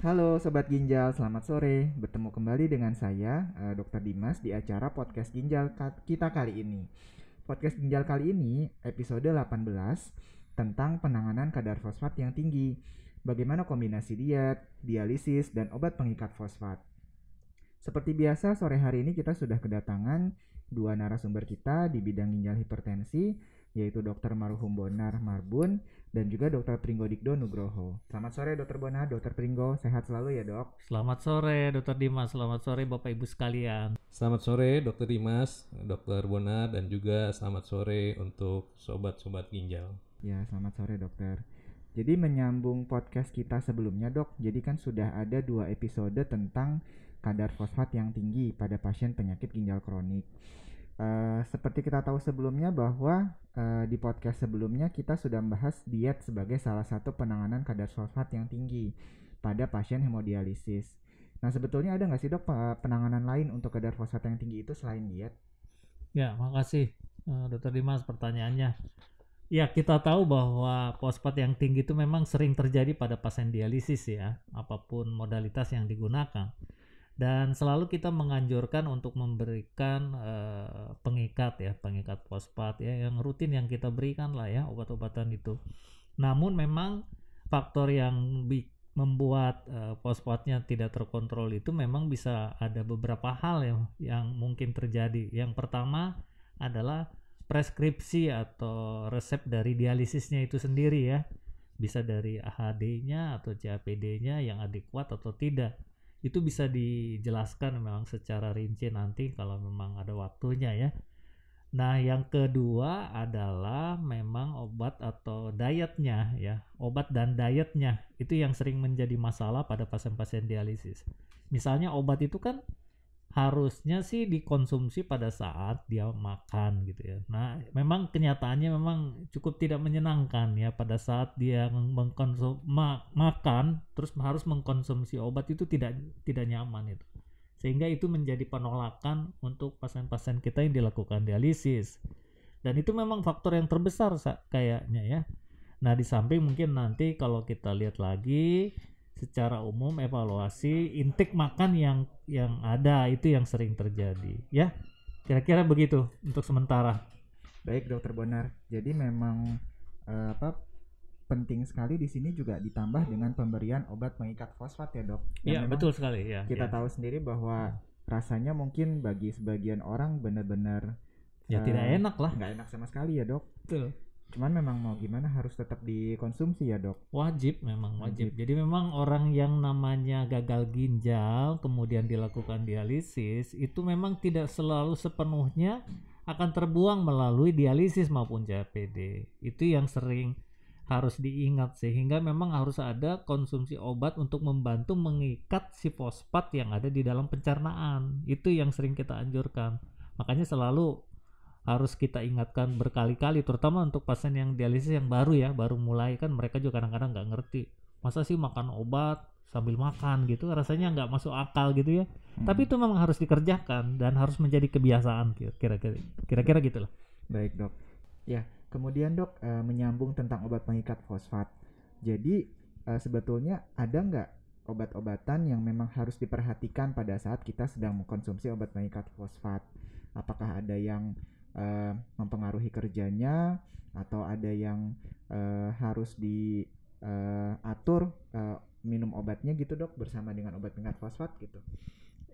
Halo Sobat Ginjal, selamat sore. Bertemu kembali dengan saya, uh, Dr. Dimas, di acara Podcast Ginjal kita kali ini. Podcast Ginjal kali ini, episode 18, tentang penanganan kadar fosfat yang tinggi. Bagaimana kombinasi diet, dialisis, dan obat pengikat fosfat. Seperti biasa, sore hari ini kita sudah kedatangan dua narasumber kita di bidang ginjal hipertensi, yaitu Dr. Maruhum Bonar Marbun dan juga Dr. Pringgo Dikdo Nugroho. Selamat sore Dr. Bonar, Dr. Pringgo, sehat selalu ya dok. Selamat sore Dr. Dimas, selamat sore Bapak Ibu sekalian. Selamat sore Dr. Dimas, Dr. Bonar dan juga selamat sore untuk sobat-sobat ginjal. Ya, selamat sore dokter. Jadi menyambung podcast kita sebelumnya dok, jadi kan sudah ada dua episode tentang kadar fosfat yang tinggi pada pasien penyakit ginjal kronik. Uh, seperti kita tahu sebelumnya bahwa uh, di podcast sebelumnya kita sudah membahas diet sebagai salah satu penanganan kadar fosfat yang tinggi pada pasien hemodialisis. Nah sebetulnya ada nggak sih dok penanganan lain untuk kadar fosfat yang tinggi itu selain diet? Ya, makasih Dokter Dimas pertanyaannya. Ya kita tahu bahwa fosfat yang tinggi itu memang sering terjadi pada pasien dialisis ya, apa pun modalitas yang digunakan dan selalu kita menganjurkan untuk memberikan uh, pengikat ya pengikat fosfat ya yang rutin yang kita berikan lah ya obat-obatan itu. Namun memang faktor yang membuat uh, fosfatnya tidak terkontrol itu memang bisa ada beberapa hal yang yang mungkin terjadi. Yang pertama adalah preskripsi atau resep dari dialisisnya itu sendiri ya. Bisa dari AHD-nya atau CAPD-nya yang adekuat atau tidak itu bisa dijelaskan memang secara rinci nanti kalau memang ada waktunya ya. Nah, yang kedua adalah memang obat atau dietnya ya. Obat dan dietnya itu yang sering menjadi masalah pada pasien-pasien dialisis. Misalnya obat itu kan harusnya sih dikonsumsi pada saat dia makan gitu ya. Nah, memang kenyataannya memang cukup tidak menyenangkan ya pada saat dia mengkonsum ma makan terus harus mengkonsumsi obat itu tidak tidak nyaman itu. Sehingga itu menjadi penolakan untuk pasien-pasien kita yang dilakukan dialisis. Dan itu memang faktor yang terbesar kayaknya ya. Nah, di samping mungkin nanti kalau kita lihat lagi secara umum evaluasi intake makan yang yang ada itu yang sering terjadi ya? Kira-kira begitu untuk sementara. Baik dokter Bonar. Jadi memang uh, apa penting sekali di sini juga ditambah dengan pemberian obat mengikat fosfat ya dok. Iya betul sekali ya. kita ya. tahu sendiri bahwa rasanya mungkin bagi sebagian orang benar-benar ya uh, tidak enak lah. nggak enak sama sekali ya dok. Betul Cuman memang mau gimana harus tetap dikonsumsi ya dok? Wajib memang wajib. wajib. Jadi memang orang yang namanya gagal ginjal kemudian dilakukan dialisis itu memang tidak selalu sepenuhnya akan terbuang melalui dialisis maupun CAPD. Itu yang sering harus diingat sehingga memang harus ada konsumsi obat untuk membantu mengikat si fosfat yang ada di dalam pencernaan. Itu yang sering kita anjurkan. Makanya selalu harus kita ingatkan berkali-kali terutama untuk pasien yang dialisis yang baru ya baru mulai. Kan mereka juga kadang-kadang nggak ngerti masa sih makan obat sambil makan? gitu. Rasanya nggak masuk akal gitu ya. Hmm. tapi itu memang harus dikerjakan dan harus menjadi kebiasaan kira-kira kira-kira gitulah baik dok. Ya kemudian dok e, menyambung tentang obat pengikat fosfat. Jadi e, sebetulnya ada nggak obat-obatan yang memang harus diperhatikan pada saat kita sedang mengkonsumsi obat pengikat fosfat? Apakah ada yang uh, mempengaruhi kerjanya atau ada yang uh, harus diatur uh, uh, minum obatnya gitu dok bersama dengan obat pengat fosfat gitu.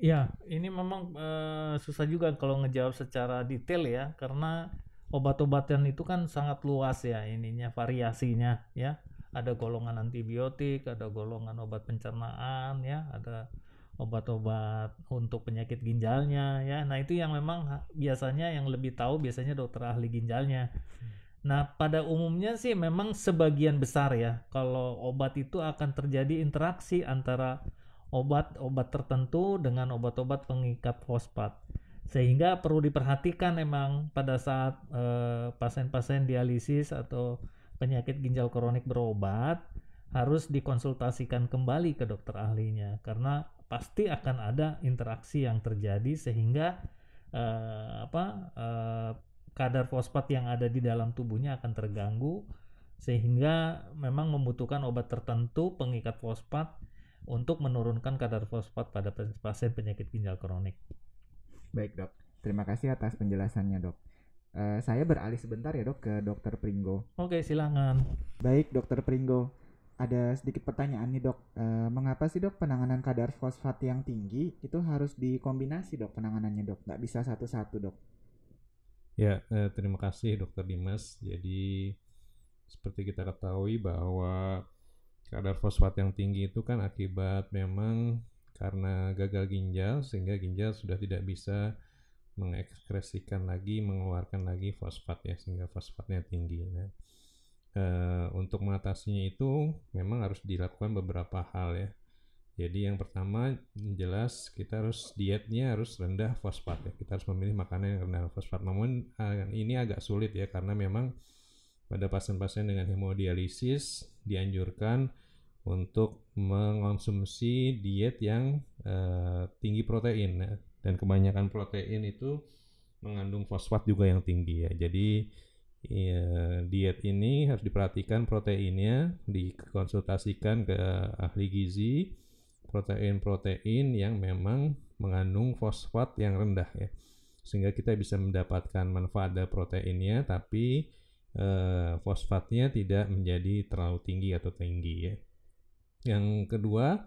Ya, ini memang uh, susah juga kalau ngejawab secara detail ya, karena obat-obatan itu kan sangat luas ya ininya variasinya ya. Ada golongan antibiotik, ada golongan obat pencernaan ya, ada obat-obat untuk penyakit ginjalnya ya. Nah, itu yang memang biasanya yang lebih tahu biasanya dokter ahli ginjalnya. Nah, pada umumnya sih memang sebagian besar ya kalau obat itu akan terjadi interaksi antara obat-obat tertentu dengan obat-obat pengikat fosfat. Sehingga perlu diperhatikan memang pada saat pasien pasien-pasien dialisis atau penyakit ginjal kronik berobat harus dikonsultasikan kembali ke dokter ahlinya karena pasti akan ada interaksi yang terjadi sehingga uh, apa uh, kadar fosfat yang ada di dalam tubuhnya akan terganggu sehingga memang membutuhkan obat tertentu pengikat fosfat untuk menurunkan kadar fosfat pada pasien penyakit ginjal kronik. Baik dok, terima kasih atas penjelasannya dok. Uh, saya beralih sebentar ya dok ke dokter Pringgo. Oke silakan. Baik dokter Pringgo, ada sedikit pertanyaan nih dok. Uh, mengapa sih dok penanganan kadar fosfat yang tinggi itu harus dikombinasi dok penanganannya dok? Nggak bisa satu-satu dok? Ya, eh, terima kasih dokter Dimas. Jadi seperti kita ketahui bahwa kadar fosfat yang tinggi itu kan akibat memang karena gagal ginjal sehingga ginjal sudah tidak bisa mengekspresikan lagi mengeluarkan lagi fosfat ya sehingga fosfatnya tinggi nah, e, untuk mengatasinya itu memang harus dilakukan beberapa hal ya jadi yang pertama jelas kita harus dietnya harus rendah fosfat ya kita harus memilih makanan yang rendah fosfat namun eh, ini agak sulit ya karena memang pada pasien-pasien dengan hemodialisis dianjurkan untuk mengonsumsi diet yang uh, tinggi protein ya. dan kebanyakan protein itu mengandung fosfat juga yang tinggi ya. Jadi ya, diet ini harus diperhatikan proteinnya, dikonsultasikan ke ahli gizi protein-protein yang memang mengandung fosfat yang rendah ya. Sehingga kita bisa mendapatkan manfaat dari proteinnya tapi eh, fosfatnya tidak menjadi terlalu tinggi atau tinggi ya. Yang kedua,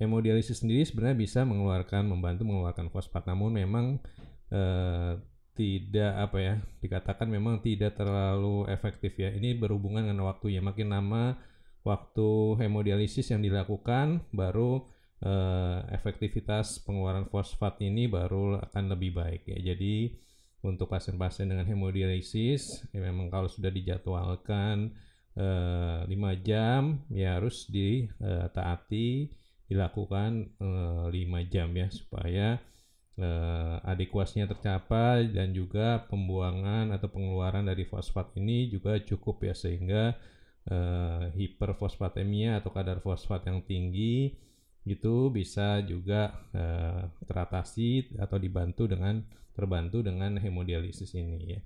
hemodialisis sendiri sebenarnya bisa mengeluarkan membantu mengeluarkan fosfat namun memang eh, tidak apa ya dikatakan memang tidak terlalu efektif ya. Ini berhubungan dengan waktunya. Makin lama waktu hemodialisis yang dilakukan baru eh, efektivitas pengeluaran fosfat ini baru akan lebih baik ya. Jadi untuk pasien-pasien dengan hemodialisis ya memang kalau sudah dijadwalkan eh, 5 jam ya harus ditaati eh, dilakukan eh, 5 jam ya supaya eh, adekuasinya tercapai dan juga pembuangan atau pengeluaran dari fosfat ini juga cukup ya sehingga eh, hiperfosfatemia atau kadar fosfat yang tinggi itu bisa juga uh, teratasi atau dibantu dengan terbantu dengan hemodialisis ini ya.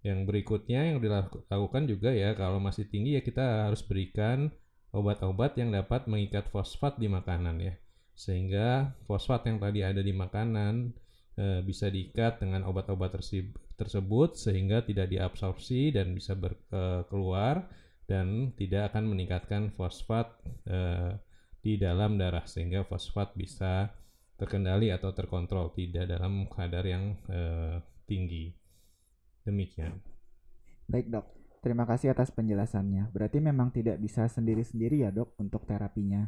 Yang berikutnya yang dilakukan juga ya kalau masih tinggi ya kita harus berikan obat-obat yang dapat mengikat fosfat di makanan ya. Sehingga fosfat yang tadi ada di makanan e, bisa diikat dengan obat-obat tersebut sehingga tidak diabsorpsi dan bisa ber, e, keluar dan tidak akan meningkatkan fosfat e, di dalam darah sehingga fosfat bisa terkendali atau terkontrol tidak dalam kadar yang eh, tinggi. Demikian. Baik dok, terima kasih atas penjelasannya. Berarti memang tidak bisa sendiri-sendiri ya dok untuk terapinya.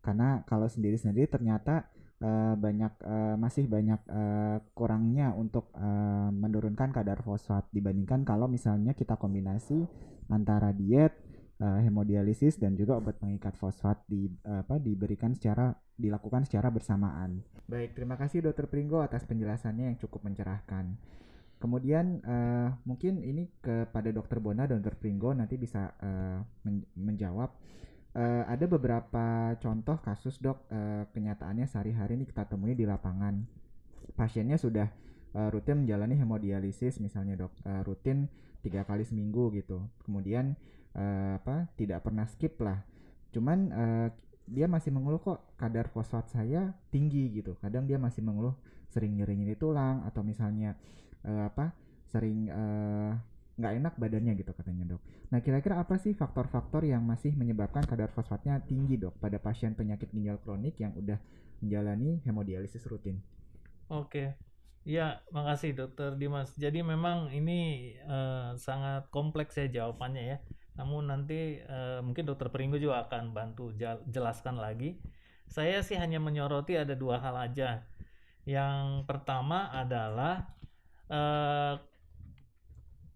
Karena kalau sendiri-sendiri ternyata uh, banyak uh, masih banyak uh, kurangnya untuk uh, menurunkan kadar fosfat dibandingkan kalau misalnya kita kombinasi antara diet uh, hemodialisis dan juga obat pengikat fosfat di uh, apa diberikan secara dilakukan secara bersamaan. Baik, terima kasih Dokter Pringgo atas penjelasannya yang cukup mencerahkan. Kemudian uh, mungkin ini kepada Dokter Bona dan Dokter Pringgo nanti bisa uh, men menjawab. Uh, ada beberapa contoh kasus dok uh, kenyataannya sehari-hari ini kita temui di lapangan. Pasiennya sudah uh, rutin menjalani hemodialisis misalnya dok, uh, rutin tiga kali seminggu gitu. Kemudian uh, apa tidak pernah skip lah cuman uh, dia masih mengeluh kok kadar fosfat saya tinggi gitu kadang dia masih mengeluh sering nyeri-nyeri tulang atau misalnya uh, apa sering nggak enak badannya gitu katanya dok. Nah kira-kira apa sih faktor-faktor yang masih menyebabkan kadar fosfatnya tinggi dok pada pasien penyakit ginjal kronik yang udah menjalani hemodialisis rutin? Oke, Ya, makasih Dokter Dimas. Jadi memang ini uh, sangat kompleks ya jawabannya ya. Namun nanti uh, mungkin dokter Pringgo juga akan bantu jelaskan lagi. Saya sih hanya menyoroti ada dua hal aja. Yang pertama adalah uh,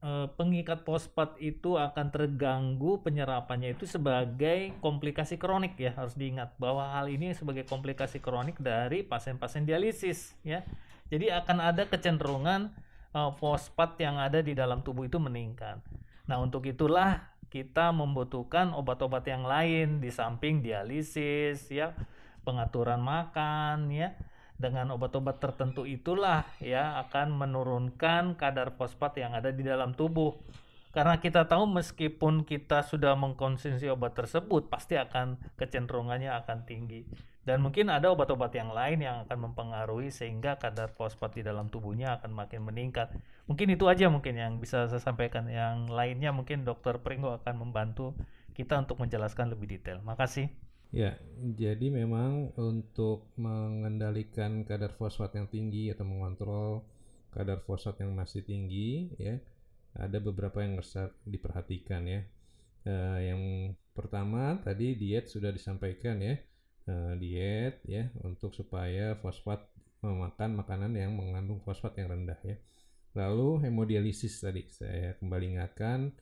uh, pengikat fosfat itu akan terganggu penyerapannya itu sebagai komplikasi kronik ya harus diingat bahwa hal ini sebagai komplikasi kronik dari pasien-pasien dialisis ya. Jadi akan ada kecenderungan uh, fosfat yang ada di dalam tubuh itu meningkat. Nah, untuk itulah kita membutuhkan obat-obat yang lain di samping dialisis ya pengaturan makan ya dengan obat-obat tertentu itulah ya akan menurunkan kadar fosfat yang ada di dalam tubuh karena kita tahu meskipun kita sudah mengkonsumsi obat tersebut pasti akan kecenderungannya akan tinggi Dan mungkin ada obat-obat yang lain yang akan mempengaruhi sehingga kadar fosfat di dalam tubuhnya akan makin meningkat. Mungkin itu aja mungkin yang bisa saya sampaikan. Yang lainnya mungkin Dokter Pringgo akan membantu kita untuk menjelaskan lebih detail. Makasih. Ya, jadi memang untuk mengendalikan kadar fosfat yang tinggi atau mengontrol kadar fosfat yang masih tinggi, ya, ada beberapa yang harus diperhatikan ya. Uh, yang pertama tadi diet sudah disampaikan ya uh, diet ya untuk supaya fosfat memakan makanan yang mengandung fosfat yang rendah ya. Lalu hemodialisis tadi saya kembali ingatkan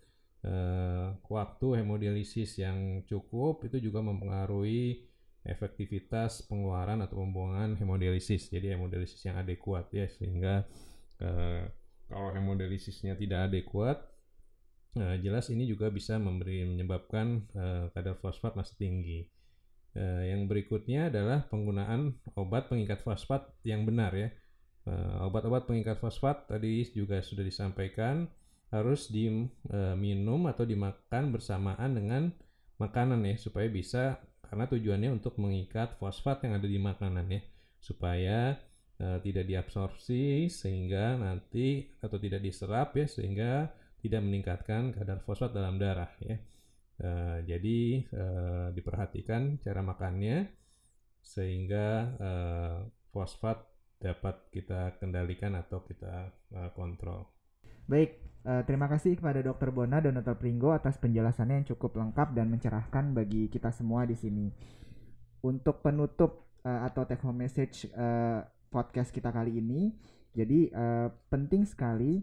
uh, waktu hemodialisis yang cukup itu juga mempengaruhi efektivitas pengeluaran atau pembuangan hemodialisis. Jadi hemodialisis yang adekuat ya sehingga uh, kalau hemodialisisnya tidak adekuat uh, jelas ini juga bisa memberi menyebabkan uh, kadar fosfat masih tinggi. Uh, yang berikutnya adalah penggunaan obat pengikat fosfat yang benar ya. Uh, obat-obat pengikat fosfat tadi juga sudah disampaikan harus diminum atau dimakan bersamaan dengan makanan ya supaya bisa karena tujuannya untuk mengikat fosfat yang ada di makanan ya supaya uh, tidak diabsorpsi sehingga nanti atau tidak diserap ya sehingga tidak meningkatkan kadar fosfat dalam darah ya. Uh, jadi uh, diperhatikan cara makannya sehingga fosfat dapat kita kendalikan atau kita kontrol. Baik, uh, terima kasih kepada Dr. Bona dan Dr. Pringgo atas penjelasannya yang cukup lengkap dan mencerahkan bagi kita semua di sini. Untuk penutup uh, atau take home message uh, podcast kita kali ini, jadi uh, penting sekali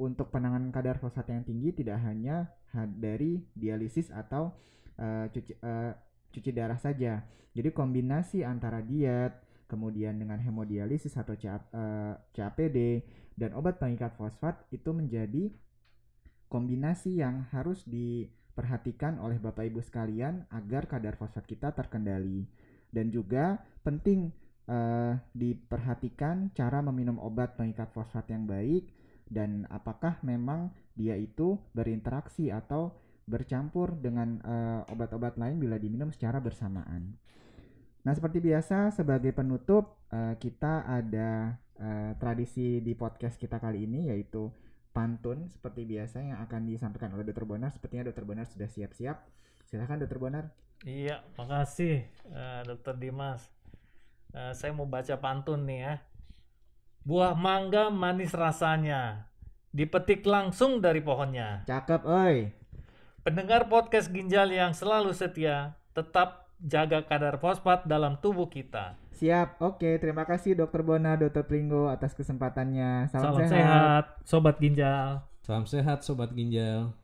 untuk penanganan kadar fosfat yang tinggi tidak hanya dari dialisis atau uh, cuci uh, cuci darah saja. Jadi kombinasi antara diet, kemudian dengan hemodialisis atau CAPD eh, dan obat pengikat fosfat itu menjadi kombinasi yang harus diperhatikan oleh Bapak Ibu sekalian agar kadar fosfat kita terkendali. Dan juga penting uh, diperhatikan cara meminum obat pengikat fosfat yang baik dan apakah memang dia itu berinteraksi atau bercampur dengan uh, obat-obat lain bila diminum secara bersamaan. Nah, seperti biasa sebagai penutup uh, kita ada uh, tradisi di podcast kita kali ini yaitu pantun seperti biasa yang akan disampaikan oleh Dr. Bonar. Sepertinya Dr. Bonar sudah siap-siap. Silahkan Dr. Bonar. Iya, makasih uh, Dr. Dimas. Uh, saya mau baca pantun nih ya. Buah mangga manis rasanya, dipetik langsung dari pohonnya. Cakep, oi. Pendengar podcast ginjal yang selalu setia, tetap jaga kadar fosfat dalam tubuh kita. Siap, oke. Terima kasih Dokter Bona, Dokter Pringgo atas kesempatannya. Salam, Salam sehat. sehat, sobat ginjal. Salam sehat, sobat ginjal.